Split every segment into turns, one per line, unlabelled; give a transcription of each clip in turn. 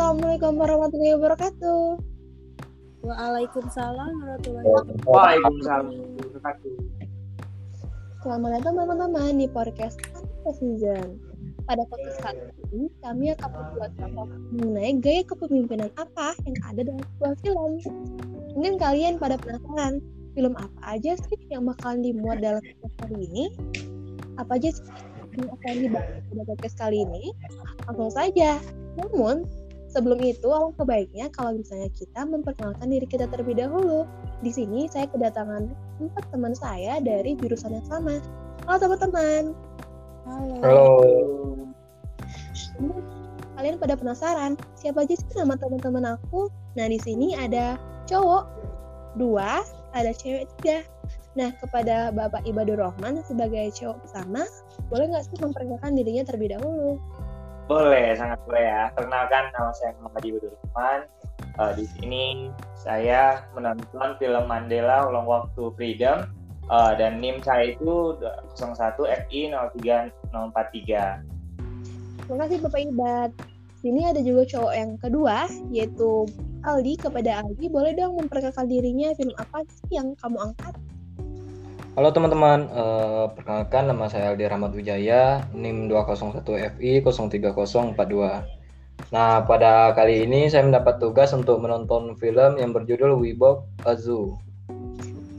Assalamualaikum warahmatullahi wabarakatuh.
Waalaikumsalam warahmatullahi wabarakatuh.
Waalaikumsalam warahmatullahi wabarakatuh.
Selamat datang teman-teman di podcast Season. Pada podcast kali ini, kami akan membuat podcast mengenai gaya kepemimpinan apa yang ada dalam sebuah film. Mungkin kalian pada penasaran, film apa aja sih yang bakalan dimuat dalam podcast kali ini? Apa aja sih yang akan dibahas pada podcast kali ini? Langsung saja. Namun, sebelum itu, alangkah baiknya kalau misalnya kita memperkenalkan diri kita terlebih dahulu. Di sini saya kedatangan empat teman saya dari jurusan yang sama. Halo teman-teman.
Halo.
Halo.
Nah, Kalian pada penasaran siapa aja sih nama teman-teman aku? Nah di sini ada cowok dua, ada cewek tiga. Nah kepada Bapak Ibadur Rahman sebagai cowok pertama, boleh nggak sih memperkenalkan dirinya terlebih dahulu?
Boleh, sangat boleh ya. Perkenalkan nama saya Muhammad Ibu Rahman. Eh, di sini saya menonton film Mandela Ulang Waktu Freedom Eh, dan NIM saya itu 01 FI 03043.
Terima kasih Bapak Ibad. Sini ada juga cowok yang kedua, yaitu Aldi. Kepada Aldi, boleh dong memperkenalkan dirinya film apa sih yang kamu angkat?
Halo teman-teman, eh, perkenalkan nama saya Aldi Rahmat Wijaya, NIM 201FI 03042. Nah, pada kali ini saya mendapat tugas untuk menonton film yang berjudul Wibob Azu.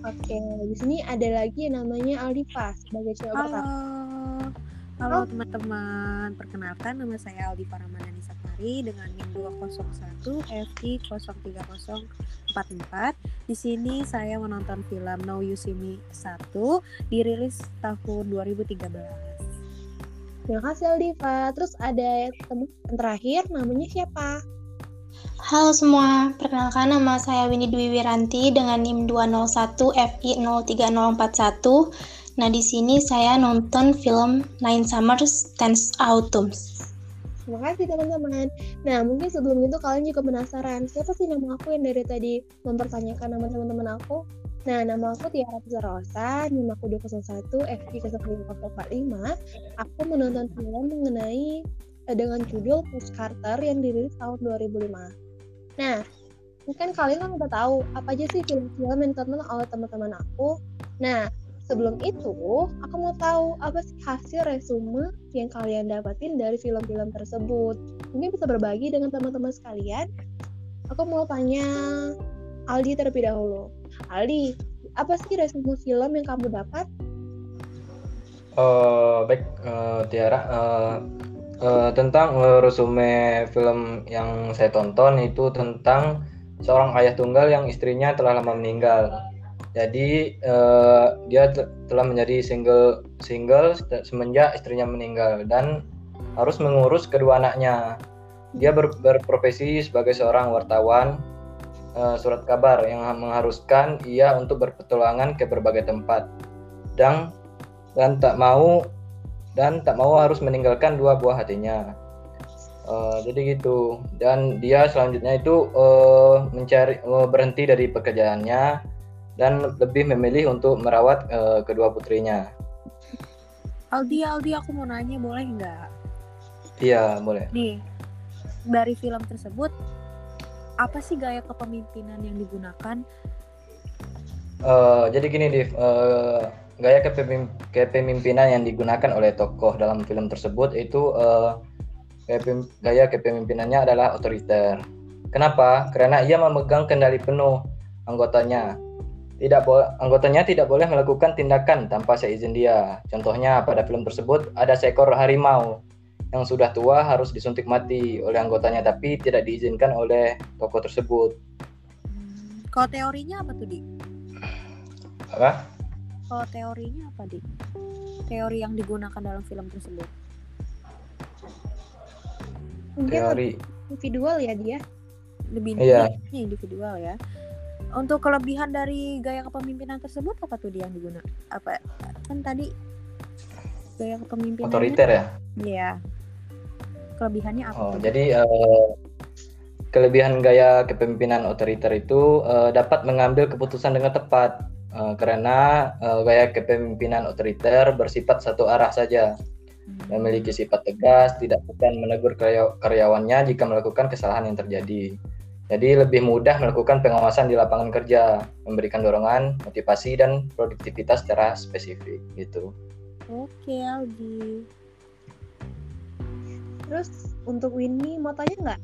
Oke, di sini ada lagi yang namanya Aldifa sebagai cowok
Halo. Halo teman-teman, perkenalkan nama saya Aldi Paramadani Sakari dengan NIM 201 FI 03044. Di sini saya menonton film Now You See Me 1 dirilis tahun 2013.
Terima kasih Aldifa. Terus ada teman yang terakhir, namanya siapa?
Halo semua, perkenalkan nama saya Winnie Dwi Wiranti dengan NIM 201 FI 03041. Nah, di sini saya nonton film Nine Summers, Ten Autumns.
Terima kasih teman-teman. Nah, mungkin sebelum itu kalian juga penasaran, siapa sih nama aku yang dari tadi mempertanyakan nama teman-teman aku? Nah, nama aku Tiara Rosa, NIM aku 201 FI 05045. Aku menonton film mengenai eh, dengan judul Post Carter yang dirilis tahun 2005. Nah, mungkin kalian kan udah tahu apa aja sih film-film yang ditonton oleh teman-teman aku. Nah, sebelum itu, aku mau tahu apa sih hasil resume yang kalian dapatin dari film-film tersebut. Mungkin bisa berbagi dengan teman-teman sekalian. Aku mau tanya Aldi terlebih dahulu. Aldi, apa sih resume film yang kamu dapat?
Eh, baik, eh, Tiara, eh, eh, tentang resume film yang saya tonton itu tentang seorang ayah tunggal yang istrinya telah lama meninggal. Jadi eh, dia te- telah menjadi single single se- semenjak istrinya meninggal dan harus mengurus kedua anaknya. Dia ber- berprofesi sebagai seorang wartawan eh, surat kabar yang mengharuskan ia untuk berpetualangan ke berbagai tempat dan dan tak mau dan tak mau harus meninggalkan dua buah hatinya. Eh, jadi gitu dan dia selanjutnya itu eh, mencari eh, berhenti dari pekerjaannya dan lebih memilih untuk merawat eh, kedua putrinya.
Aldi, Aldi aku mau nanya boleh nggak?
Iya boleh.
Nih, dari film tersebut apa sih gaya kepemimpinan yang digunakan?
Eh, jadi gini Div, eh, gaya kepemim- kepemimpinan yang digunakan oleh tokoh dalam film tersebut itu kepem- gaya kepemimpinannya adalah otoriter. Kenapa? Karena ia memegang kendali penuh anggotanya. Tidak boleh anggotanya tidak boleh melakukan tindakan tanpa seizin dia. Contohnya pada film tersebut ada seekor harimau yang sudah tua harus disuntik mati oleh anggotanya tapi tidak diizinkan oleh tokoh tersebut.
Hmm, Kalau teorinya apa tuh, Di?
Apa?
Kalau teorinya apa, Di? Teori yang digunakan dalam film tersebut.
Mungkin
Teori.
individual ya dia.
Lebih
Iya.
individual ya. Untuk kelebihan dari gaya kepemimpinan tersebut apa tuh dia yang digunakan? Apa kan tadi gaya kepemimpinan
Otoriter ya?
Iya. Kelebihannya apa
Oh,
tuh?
jadi eh, kelebihan gaya kepemimpinan otoriter itu eh, dapat mengambil keputusan dengan tepat Eh, karena eh, gaya kepemimpinan otoriter bersifat satu arah saja. memiliki sifat tegas, tidak akan menegur karya- karyawannya jika melakukan kesalahan yang terjadi. Jadi lebih mudah melakukan pengawasan di lapangan kerja, memberikan dorongan, motivasi dan produktivitas secara spesifik gitu.
Oke, Aldi.
Terus untuk Winnie mau tanya nggak?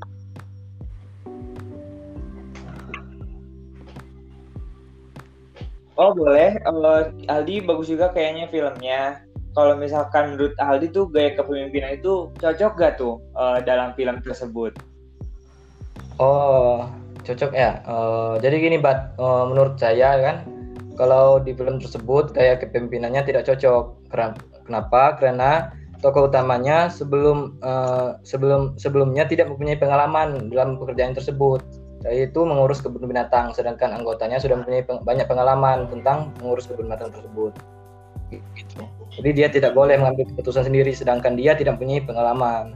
Oh boleh, Eh, Aldi bagus juga kayaknya filmnya. Kalau misalkan menurut Aldi tuh gaya kepemimpinan itu cocok gak tuh eh, dalam film tersebut?
Oh, cocok ya. Eh, jadi gini, Bat, Eh, menurut saya kan, kalau di film tersebut gaya kepemimpinannya tidak cocok. Kenapa? Karena tokoh utamanya sebelum eh, sebelum sebelumnya tidak mempunyai pengalaman dalam pekerjaan tersebut, yaitu mengurus kebun binatang, sedangkan anggotanya sudah mempunyai peng- banyak pengalaman tentang mengurus kebun binatang tersebut. Gitu. Jadi dia tidak boleh mengambil keputusan sendiri, sedangkan dia tidak mempunyai pengalaman.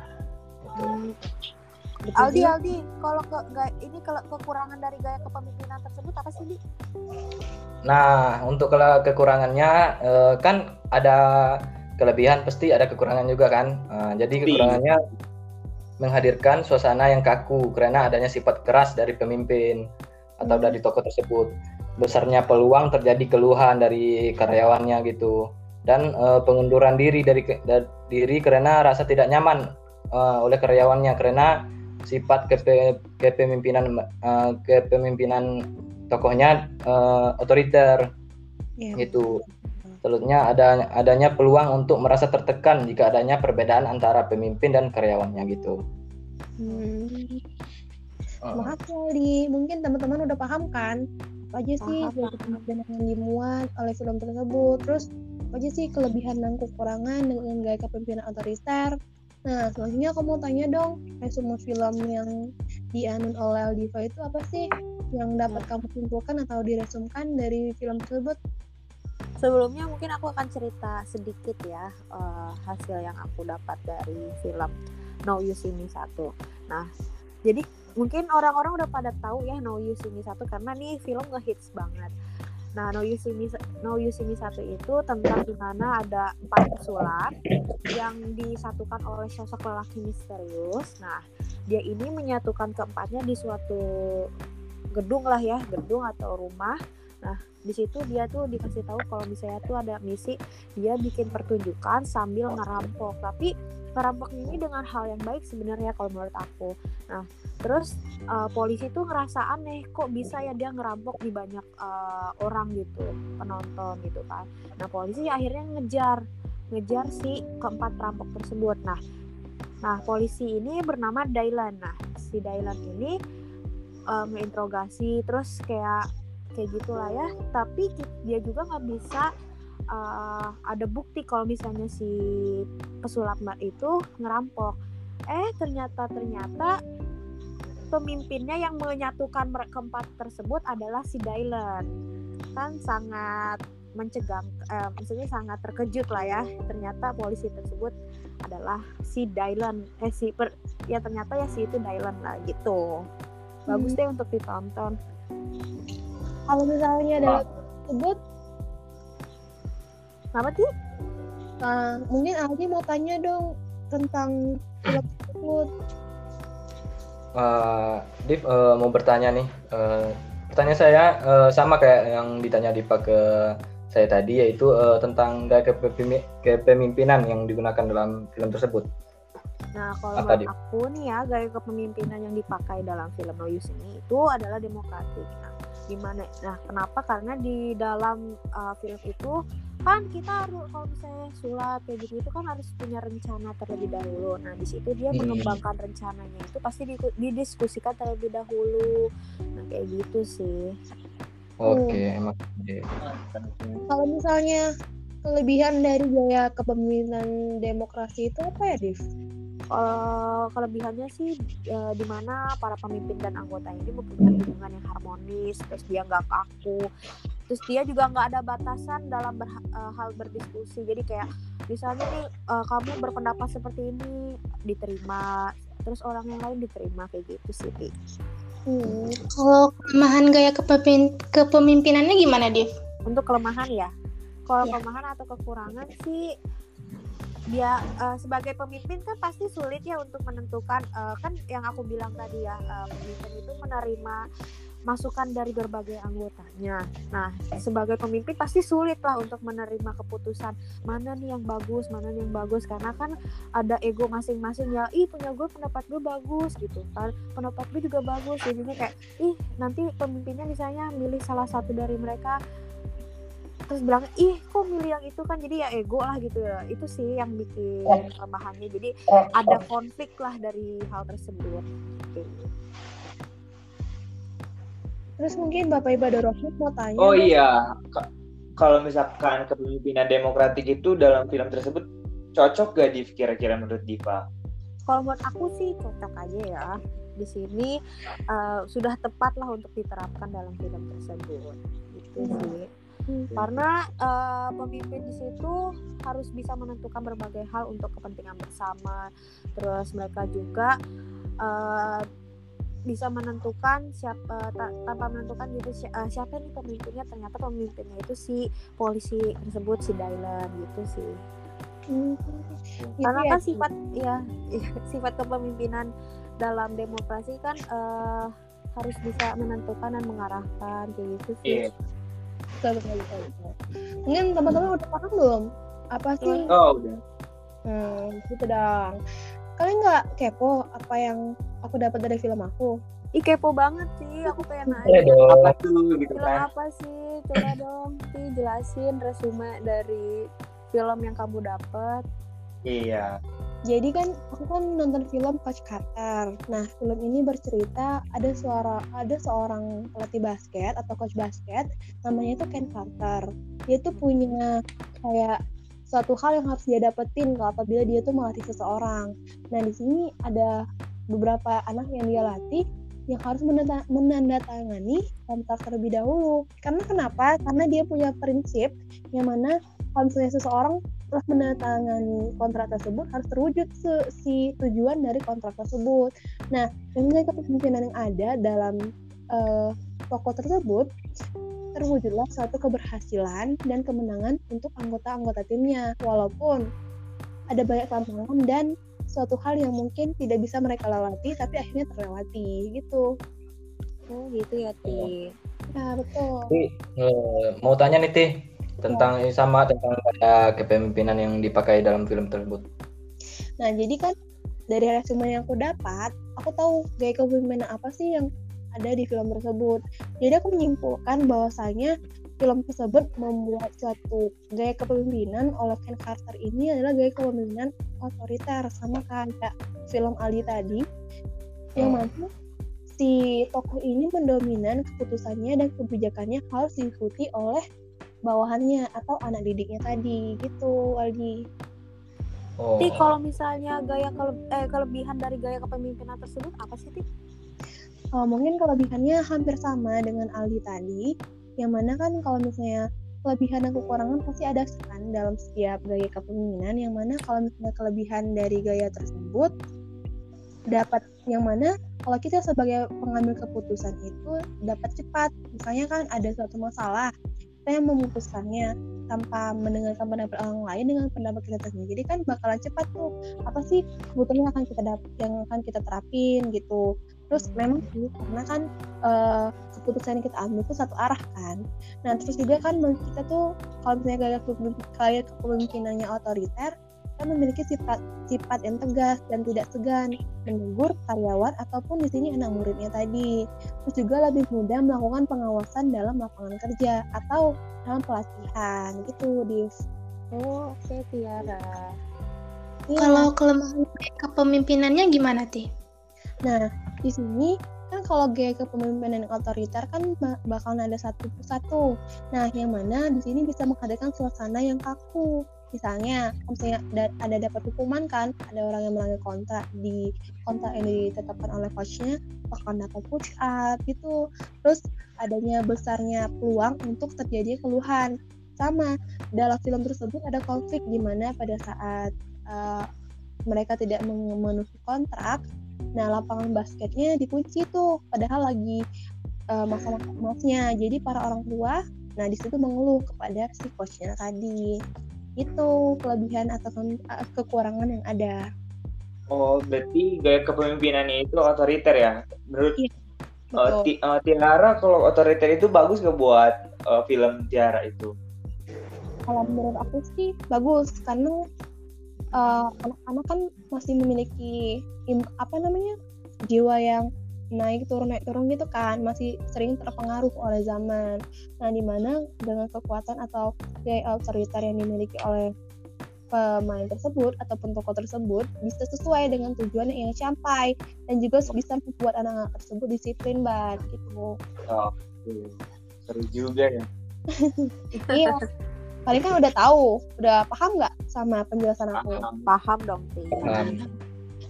Gitu.
Aldi, Aldi, kalau ke gaya, ini kalau kekurangan dari gaya kepemimpinan tersebut apa sih, Di?
Nah, untuk kela- kekurangannya eh, kan ada kelebihan pasti ada kekurangan juga kan. Nah, jadi kekurangannya menghadirkan suasana yang kaku karena adanya sifat keras dari pemimpin atau
Hmm.
dari tokoh tersebut. Besarnya peluang terjadi keluhan dari karyawannya gitu dan eh, pengunduran diri dari ke- da- diri karena rasa tidak nyaman eh, oleh karyawannya karena sifat kepe, kepemimpinan eh, kepemimpinan tokohnya eh, otoriter
Ya.
gitu. Selanjutnya ada adanya peluang untuk merasa tertekan jika adanya perbedaan antara pemimpin dan karyawannya gitu.
Hmm. Makasih Aldi. Mungkin teman-teman udah paham kan? Apa aja sih kepemimpinan yang dimuat oleh film tersebut? Terus apa aja sih kelebihan dan kekurangan dengan gaya kepemimpinan otoriter? Nah, selanjutnya aku mau tanya dong, resume film yang dianun oleh Aldiva itu apa sih yang dapat kamu simpulkan atau diresumkan dari film tersebut?
Sebelumnya mungkin aku akan cerita sedikit ya eh, hasil yang aku dapat dari film No You See Me 1. Nah, jadi mungkin orang-orang udah pada tahu ya No You See Me 1 karena nih film ngehits banget. Nah, No Me No Me 1 itu tentang di mana ada empat pesulap yang disatukan oleh sosok lelaki misterius. Nah, dia ini menyatukan keempatnya di suatu gedung lah ya, gedung atau rumah. Nah, di situ dia tuh dikasih tahu kalau misalnya tuh ada misi dia bikin pertunjukan sambil ngerampok tapi ngerampoknya ini dengan hal yang baik sebenarnya kalau menurut aku. Nah terus uh, polisi tuh ngerasa aneh kok bisa ya dia ngerampok di banyak uh, orang gitu penonton gitu kan. Nah polisi akhirnya ngejar ngejar si keempat perampok tersebut. Nah nah polisi ini bernama Dailan. Nah si Dailan ini uh, ngeinterogasi terus kayak kayak gitulah ya. Tapi dia juga nggak bisa uh, ada bukti kalau misalnya si pesulap itu ngerampok. Eh ternyata ternyata pemimpinnya yang menyatukan mereka keempat tersebut adalah si Dylan. Kan sangat mencegah eh, maksudnya sangat terkejut lah ya. Ternyata polisi tersebut adalah si Dylan eh si per, ya ternyata ya si itu Dylan lah gitu. Bagus deh untuk ditonton.
Kalau misalnya dalam tersebut,
Kenapa sih?
uh, mungkin Aldi mau tanya dong tentang film tersebut.
Eh, Div eh, mau bertanya nih. Eh, pertanyaan saya eh, sama kayak yang ditanya Diva ke saya tadi yaitu eh, tentang gaya kepemimpinan yang digunakan dalam film tersebut.
Nah, kalau
Apa,
menurut aku nih ya, gaya kepemimpinan yang dipakai dalam film No Use ini itu adalah demokratik. Nah, gimana? Nah, kenapa? Karena di dalam uh, film itu kan kita harus kalau misalnya sulap kayak gitu itu kan harus punya rencana terlebih dahulu. Nah, di situ dia
Hmm.
mengembangkan rencananya itu pasti di- didiskusikan terlebih dahulu. Nah, kayak gitu sih.
Oke, emang. oke.
Kalau misalnya kelebihan dari gaya kepemimpinan demokrasi itu apa ya, Div?
Kalau kelebihannya sih eh, di mana para pemimpin dan anggota ini mempunyai hubungan yang harmonis, terus dia nggak kaku, terus dia juga nggak ada batasan dalam berha- eh, hal berdiskusi. Jadi kayak misalnya nih eh, kamu berpendapat seperti ini diterima, terus orang yang lain diterima kayak gitu sih.
Hmm.
Kalau kelemahan gaya kepemimpin- kepemimpinannya gimana, Div?
Untuk kelemahan ya, kalau
Ya.
kelemahan atau kekurangan sih dia uh, sebagai pemimpin kan pasti sulit ya untuk menentukan uh, kan yang aku bilang tadi ya uh, pemimpin itu menerima masukan dari berbagai anggotanya. Nah, sebagai pemimpin pasti sulit lah untuk menerima keputusan mana nih yang bagus, mana nih yang bagus karena kan ada ego masing-masing ya. Ih punya gue pendapat gue bagus gitu kan, pendapat gue juga bagus. Jadinya kayak ih nanti pemimpinnya misalnya milih salah satu dari mereka terus bilang ih kok milih yang itu kan jadi ya ego lah gitu ya itu sih yang bikin kelemahannya jadi ada konflik lah dari hal tersebut gitu.
Terus mungkin bapak ibu Rohid mau tanya
oh iya kalau misalkan kepemimpinan demokratik itu dalam film tersebut cocok gak di kira-kira menurut Diva
kalau buat aku sih cocok aja ya. Di sini uh, sudah tepat lah untuk diterapkan dalam film tersebut. Gitu hmm. sih. Hmm. karena uh, pemimpin di situ harus bisa menentukan berbagai hal untuk kepentingan bersama. Terus mereka juga uh, bisa menentukan siapa ta tanpa menentukan gitu si, uh, siapa nih pemimpinnya ternyata pemimpinnya itu si polisi tersebut si Dylan gitu sih. Hmm. karena kan sifat ya sifat kepemimpinan dalam demokrasi kan uh, harus bisa menentukan dan mengarahkan kayak gitu sih. Yeah
betul betul betul, betul. mungkin teman-teman udah paham belum? Apa sih?
Oh udah.
Hmm gitu dong kalian nggak kepo apa yang aku dapat dari film aku
Ih kepo banget sih, aku pengen
nanya. Apa tuh gitu
film kan? apa sih? Coba dong, sih jelasin resume dari film yang kamu dapat.
Iya
jadi kan aku kan nonton film Coach Carter. Nah, film ini bercerita ada suara ada seorang pelatih basket atau coach basket namanya itu Ken Carter. Dia tuh punya kayak suatu hal yang harus dia dapetin kalau apabila dia tuh melatih seseorang. Nah, di sini ada beberapa anak yang dia latih yang harus menandatangani kontrak terlebih dahulu. Karena kenapa? Karena dia punya prinsip yang mana kalau seseorang setelah menandatangani kontrak tersebut harus terwujud si tujuan dari kontrak tersebut. Nah, dengan kepemimpinan yang ada dalam uh, toko tersebut terwujudlah suatu keberhasilan dan kemenangan untuk anggota-anggota timnya walaupun ada banyak tantangan dan suatu hal yang mungkin tidak bisa mereka lewati tapi akhirnya terlewati gitu.
Oh gitu ya Ti.
Nah betul.
Ti, uh, mau tanya nih Ti, tentang ya. sama tentang gaya kepemimpinan yang dipakai dalam film tersebut.
Nah, jadi kan dari resume yang aku dapat, aku tahu gaya kepemimpinan apa sih yang ada di film tersebut. Jadi aku menyimpulkan bahwasanya film tersebut membuat suatu gaya kepemimpinan oleh Ken Carter ini adalah gaya kepemimpinan otoriter sama kayak film Ali tadi yang oh. mana si tokoh ini mendominan keputusannya dan kebijakannya harus diikuti oleh bawahannya atau anak didiknya tadi gitu Aldi.
Oh. Ti kalau misalnya gaya kele eh, kelebihan dari gaya kepemimpinan tersebut apa sih Ti?
Oh, mungkin kelebihannya hampir sama dengan Aldi tadi, yang mana kan kalau misalnya kelebihan dan kekurangan pasti ada kan dalam setiap gaya kepemimpinan, yang mana kalau misalnya kelebihan dari gaya tersebut dapat yang mana kalau kita sebagai pengambil keputusan itu dapat cepat. Misalnya kan ada suatu masalah kita yang memutuskannya tanpa mendengarkan pendapat orang lain dengan pendapat kita sendiri kan bakalan cepat tuh. Apa sih kebutuhan yang akan kita dap yang akan kita terapin gitu terus memang sih karena kan uh, keputusan yang kita ambil itu satu arah kan nah terus juga kan kita tuh kalau misalnya gaya kepemimpinannya otoriter kita memiliki sifat sifat yang tegas dan tidak segan menegur karyawan ataupun di sini anak muridnya tadi. Terus juga lebih mudah melakukan pengawasan dalam lapangan kerja atau dalam pelatihan gitu, Div.
Oh, oke okay, Tiara.
Ya. Kalau kelemahan kepemimpinannya gimana, Ti?
Nah, di sini kan kalau gaya kepemimpinan otoriter kan bakal ada satu persatu. Nah, yang mana di sini bisa menghadirkan suasana yang kaku. Misalnya misalnya ada dapat hukuman kan ada orang yang melanggar kontrak di kontrak yang ditetapkan oleh coachnya akan dapat push up gitu. Terus adanya besarnya peluang untuk terjadi keluhan. Sama dalam film tersebut ada konflik di mana pada saat uh, mereka tidak memenuhi kontrak nah lapangan basketnya dikunci tuh padahal lagi uh, masa-masa jadi para orang tua nah di situ mengeluh kepada si coachnya tadi itu kelebihan atau kekurangan yang ada.
Oh, berarti gaya kepemimpinannya itu otoriter ya? Menurut
Iya,
uh. Ti- uh, Tiara, kalau otoriter itu bagus nggak buat uh, film Tiara itu?
Kalau menurut aku sih bagus karena eh, anak-anak kan masih memiliki im- apa namanya jiwa yang naik turun naik turun gitu kan masih sering terpengaruh oleh zaman. Nah di mana dengan kekuatan atau gaya otoriter yang dimiliki oleh pemain tersebut ataupun tokoh tersebut bisa sesuai dengan tujuan yang ingin capai dan juga bisa membuat anak-anak tersebut disiplin banget gitu.
Oh, seru juga ya.
Iya. Kalian kan udah tahu, udah paham nggak sama penjelasan aku?
Paham.
Paham dong.
Paham.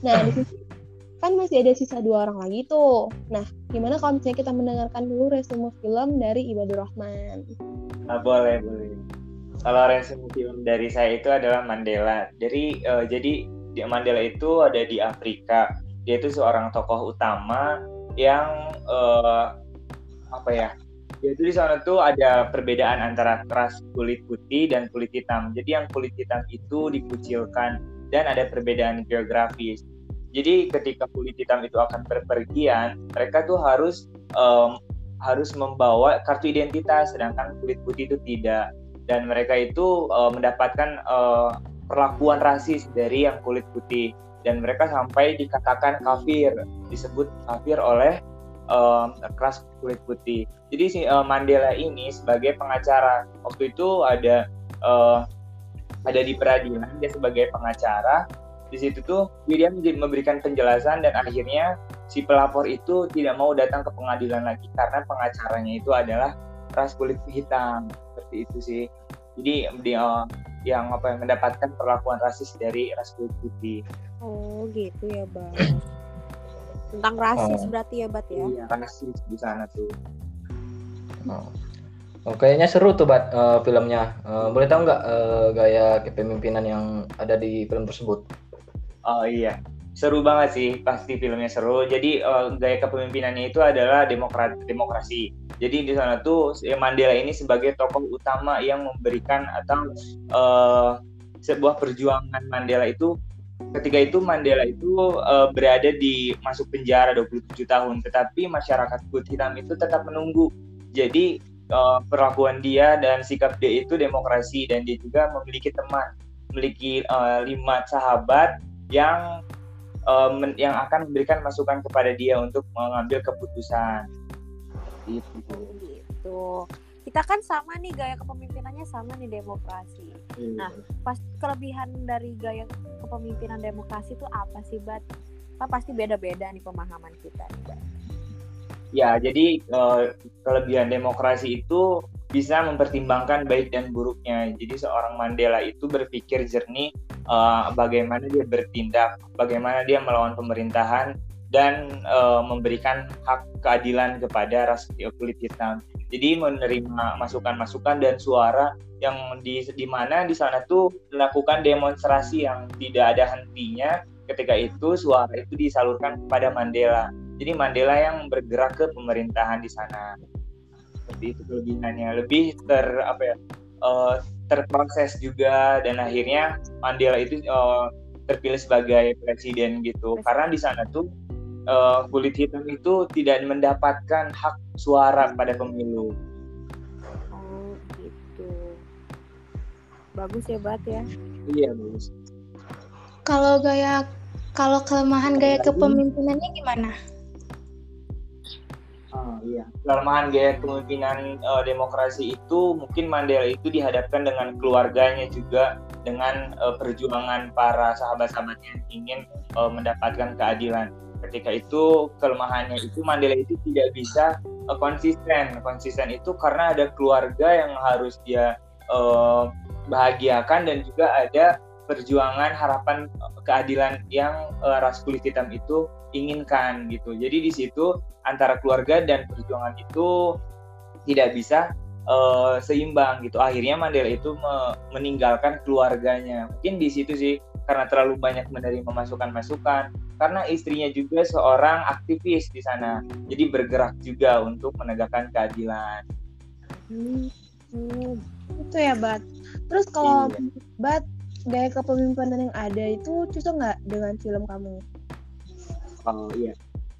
Nah, di sini kan masih ada sisa dua orang lagi tuh. Nah, gimana kalau misalnya kita mendengarkan dulu resume film dari Ibadur Rahman?
Ah, boleh, boleh. Kalau resume film dari saya itu adalah Mandela. Dari eh, jadi di Mandela itu ada di Afrika. Dia itu seorang tokoh utama yang eh, apa ya? Dia itu di sana tuh ada perbedaan antara ras kulit putih dan kulit hitam. Jadi yang kulit hitam itu dikucilkan dan ada perbedaan geografis. Jadi ketika kulit hitam itu akan berpergian, mereka tuh harus em, harus membawa kartu identitas, sedangkan kulit putih itu tidak. Dan mereka itu eh, mendapatkan eh, perlakuan rasis dari yang kulit putih. Dan mereka sampai dikatakan kafir, disebut kafir oleh eh, ras kulit putih. Jadi si eh, Mandela ini sebagai pengacara waktu itu ada eh, ada di peradilan dia sebagai pengacara. Di situ tuh dia memberikan penjelasan dan akhirnya si pelapor itu tidak mau datang ke pengadilan lagi karena pengacaranya itu adalah ras kulit hitam seperti itu sih jadi dia yang apa yang mendapatkan perlakuan rasis dari ras kulit putih
Oh, gitu ya, Bang. Tentang rasis
Oh.
berarti ya, Bat ya?
iya rasis di sana tuh
Oh, kayaknya seru tuh bat eh, filmnya. Eh, boleh tahu nggak eh, gaya kepemimpinan yang ada di film tersebut?
oh iya seru banget sih pasti filmnya seru jadi eh, gaya kepemimpinannya itu adalah demokrat demokrasi jadi di sana tuh si Mandela ini sebagai tokoh utama yang memberikan atau eh, sebuah perjuangan Mandela itu ketika itu Mandela itu eh, berada di masuk penjara 27 tahun tetapi masyarakat kulit hitam itu tetap menunggu. Jadi eh, perlakuan dia dan sikap dia itu demokrasi dan dia juga memiliki teman memiliki eh, lima sahabat yang eh, men- yang akan memberikan masukan kepada dia untuk mengambil keputusan. Gitu.
Gitu. Kita kan sama nih gaya kepemimpinannya sama nih demokrasi. Nah, pas kelebihan dari gaya kepemimpinan demokrasi itu apa sih, Bat? Kan pasti beda-beda nih pemahaman kita. nih, Bat.
Ya, jadi eh, kelebihan demokrasi itu bisa mempertimbangkan baik dan buruknya. Jadi seorang Mandela itu berpikir jernih eh, bagaimana dia bertindak, bagaimana dia melawan pemerintahan dan eh, memberikan hak keadilan kepada ras kulit hitam. Jadi menerima masukan-masukan dan suara yang di di mana di sana tuh melakukan demonstrasi yang tidak ada hentinya. Ketika itu suara itu disalurkan kepada Mandela. Jadi Mandela yang bergerak ke pemerintahan di sana. Seperti itu kelebihannya. Lebih ter apa ya? eh, terproses juga dan akhirnya Mandela itu eh, terpilih sebagai presiden gitu. Karena di sana tuh eh, kulit hitam itu tidak mendapatkan hak suara pada pemilu.
Oh, gitu. Bagus ya, Bat ya.
Iya, bagus.
Kalau gaya kalau kelemahan gaya kepemimpinannya gimana?
Ah, iya. Kelemahan gaya kepemimpinan eh, demokrasi itu mungkin Mandela itu dihadapkan dengan keluarganya juga dengan eh, perjuangan para sahabat-sahabatnya yang ingin eh, mendapatkan keadilan. Ketika itu kelemahannya itu Mandela itu tidak bisa eh, konsisten. Konsisten itu karena ada keluarga yang harus dia eh, bahagiakan dan juga ada perjuangan harapan eh, keadilan yang eh, ras kulit hitam itu inginkan gitu. Jadi di situ antara keluarga dan perjuangan itu tidak bisa eh, seimbang gitu. Akhirnya Mandela itu me- meninggalkan keluarganya. Mungkin di situ sih karena terlalu banyak menerima masukan-masukan. Karena istrinya juga seorang aktivis di sana. Jadi bergerak juga untuk menegakkan keadilan.
Hmm, hmm, itu ya, Bat. Terus kalau
Iya.
But gaya kepemimpinan yang ada itu cocok nggak dengan film kamu?
Oh iya.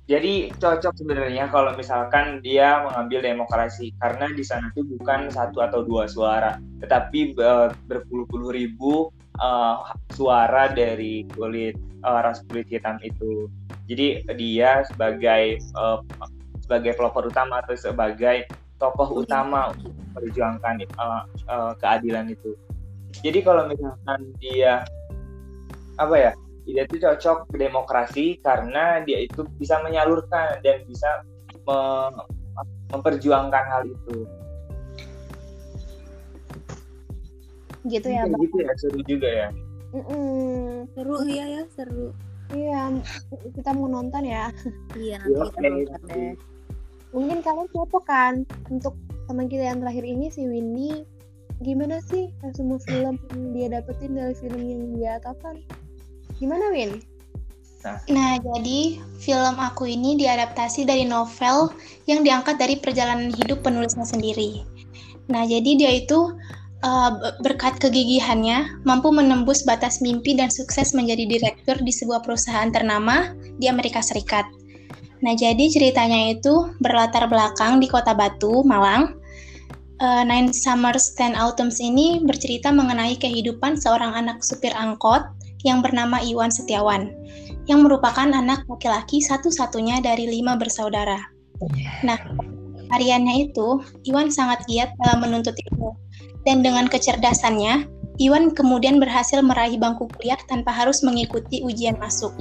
Jadi cocok sebenarnya kalau misalkan dia mengambil demokrasi karena di sana tuh bukan satu atau dua suara, tetapi uh, berpuluh-puluh ribu uh, suara dari kulit uh, ras kulit hitam itu. Jadi dia sebagai uh, sebagai pelopor utama atau sebagai tokoh utama untuk memperjuangkan uh, uh, keadilan itu. Jadi kalau misalkan dia apa ya dia itu cocok demokrasi karena dia itu bisa menyalurkan dan bisa me memperjuangkan hal itu.
Gitu ya, Bang.
Gitu ya, seru juga ya.
Mm -mm.
Seru ya ya, seru.
Iya, kita mau nonton ya.
Iya, nanti kita nonton deh.
Mungkin kalian cocok kan untuk teman kita yang terakhir ini si Windy gimana sih semua film yang dia dapetin dari film yang dia tonton? Gimana Win?
Nah. nah, jadi film aku ini diadaptasi dari novel yang diangkat dari perjalanan hidup penulisnya sendiri. Nah, jadi dia itu uh, berkat kegigihannya mampu menembus batas mimpi dan sukses menjadi direktur di sebuah perusahaan ternama di Amerika Serikat. Nah, jadi ceritanya itu berlatar belakang di Kota Batu, Malang. Uh, Nine Summers, Ten Autumns ini bercerita mengenai kehidupan seorang anak supir angkot yang bernama Iwan Setiawan, yang merupakan anak laki-laki satu-satunya dari lima bersaudara. Nah, hariannya itu, Iwan sangat giat dalam menuntut ilmu. Dan dengan kecerdasannya, Iwan kemudian berhasil meraih bangku kuliah tanpa harus mengikuti ujian masuk.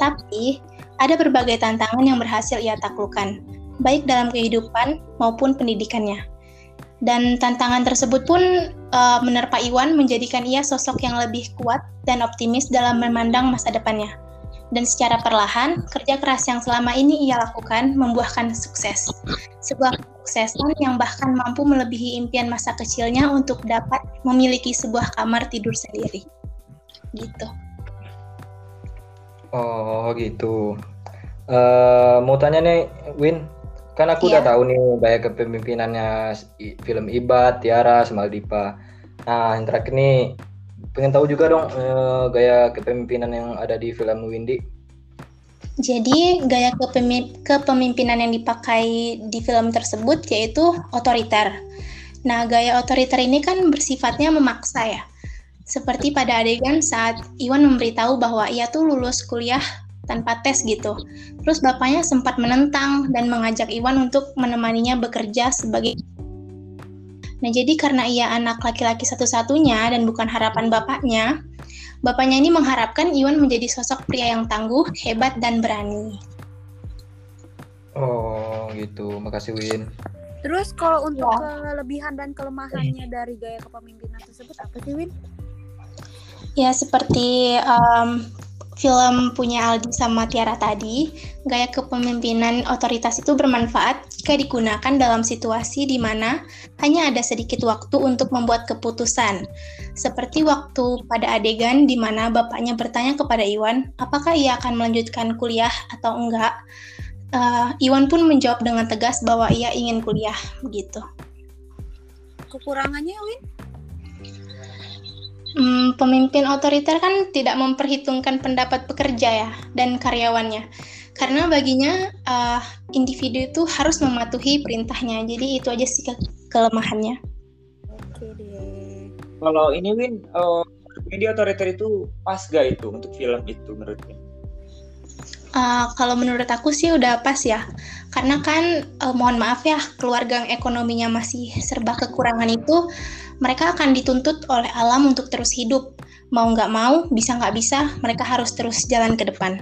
Tapi, ada berbagai tantangan yang berhasil ia taklukkan, baik dalam kehidupan maupun pendidikannya. Dan tantangan tersebut pun uh, menerpa Iwan menjadikan ia sosok yang lebih kuat dan optimis dalam memandang masa depannya. Dan secara perlahan, kerja keras yang selama ini ia lakukan membuahkan sukses. Sebuah kesuksesan yang bahkan mampu melebihi impian masa kecilnya untuk dapat memiliki sebuah kamar tidur sendiri. Gitu.
Oh gitu. Uh, mau tanya nih, Win, Kan aku yeah. udah tahu nih banyak kepemimpinannya film Ibat, Tiara, Semaldipa. Nah, yang terakhir nih pengen tahu juga dong eh, gaya kepemimpinan yang ada di film Windy.
Jadi gaya kepemimpinan yang dipakai di film tersebut yaitu otoriter. Nah, gaya otoriter ini kan bersifatnya memaksa ya. Seperti pada adegan saat Iwan memberitahu bahwa ia tuh lulus kuliah tanpa tes gitu. Terus bapaknya sempat menentang dan mengajak Iwan untuk menemaninya bekerja sebagai Nah, jadi karena ia anak laki-laki satu-satunya dan bukan harapan bapaknya, bapaknya ini mengharapkan Iwan menjadi sosok pria yang tangguh, hebat, dan berani.
Oh, gitu. Makasih, Win.
Terus kalau untuk ya. kelebihan dan kelemahannya dari gaya kepemimpinan tersebut apa sih, Win?
Ya, seperti um, film punya Aldi sama Tiara tadi, gaya kepemimpinan otoritas itu bermanfaat jika digunakan dalam situasi di mana hanya ada sedikit waktu untuk membuat keputusan. Seperti waktu pada adegan di mana bapaknya bertanya kepada Iwan, apakah ia akan melanjutkan kuliah atau enggak. Uh, Iwan pun menjawab dengan tegas bahwa ia ingin kuliah, begitu.
Kekurangannya, Win?
Hmm, pemimpin otoriter kan tidak memperhitungkan pendapat pekerja ya dan karyawannya. Karena baginya uh, individu itu harus mematuhi perintahnya. Jadi itu aja sih ke kelemahannya.
Oke deh. Kalau ini Win, uh, media otoriter itu pas gak itu untuk film itu menurutnya?
Uh, kalau menurut aku sih udah pas ya, karena kan uh, mohon maaf ya keluarga yang ekonominya masih serba kekurangan itu mereka akan dituntut oleh alam untuk terus hidup. Mau nggak mau, bisa nggak bisa, mereka harus terus jalan ke depan.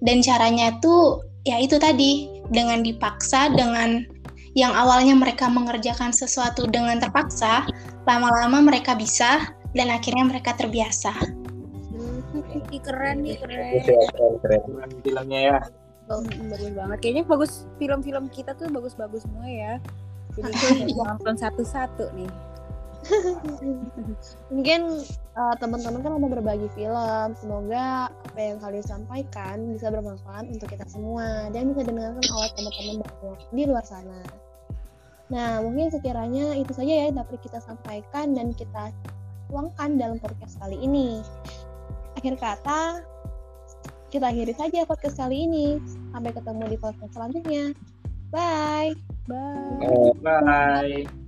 Dan caranya itu, ya itu tadi, dengan dipaksa, dengan yang awalnya mereka mengerjakan sesuatu dengan terpaksa, lama-lama mereka bisa, dan akhirnya mereka terbiasa.
Ini keren nih, keren.
Keren, keren. keren filmnya ya.
Bagus banget. Kayaknya bagus film-film kita tuh bagus-bagus semua ya. Jadi nonton satu-satu nih.
Mungkin uh, teman-teman kan udah berbagi film. Semoga apa yang kalian sampaikan bisa bermanfaat untuk kita semua dan bisa didengarkan oleh teman-teman di luar sana. Nah, mungkin sekiranya itu saja ya yang dapat kita sampaikan dan kita tuangkan dalam podcast kali ini. Akhir kata, kita akhiri saja podcast kali ini. Sampai ketemu di podcast selanjutnya. Bye.
Bye.
Bye.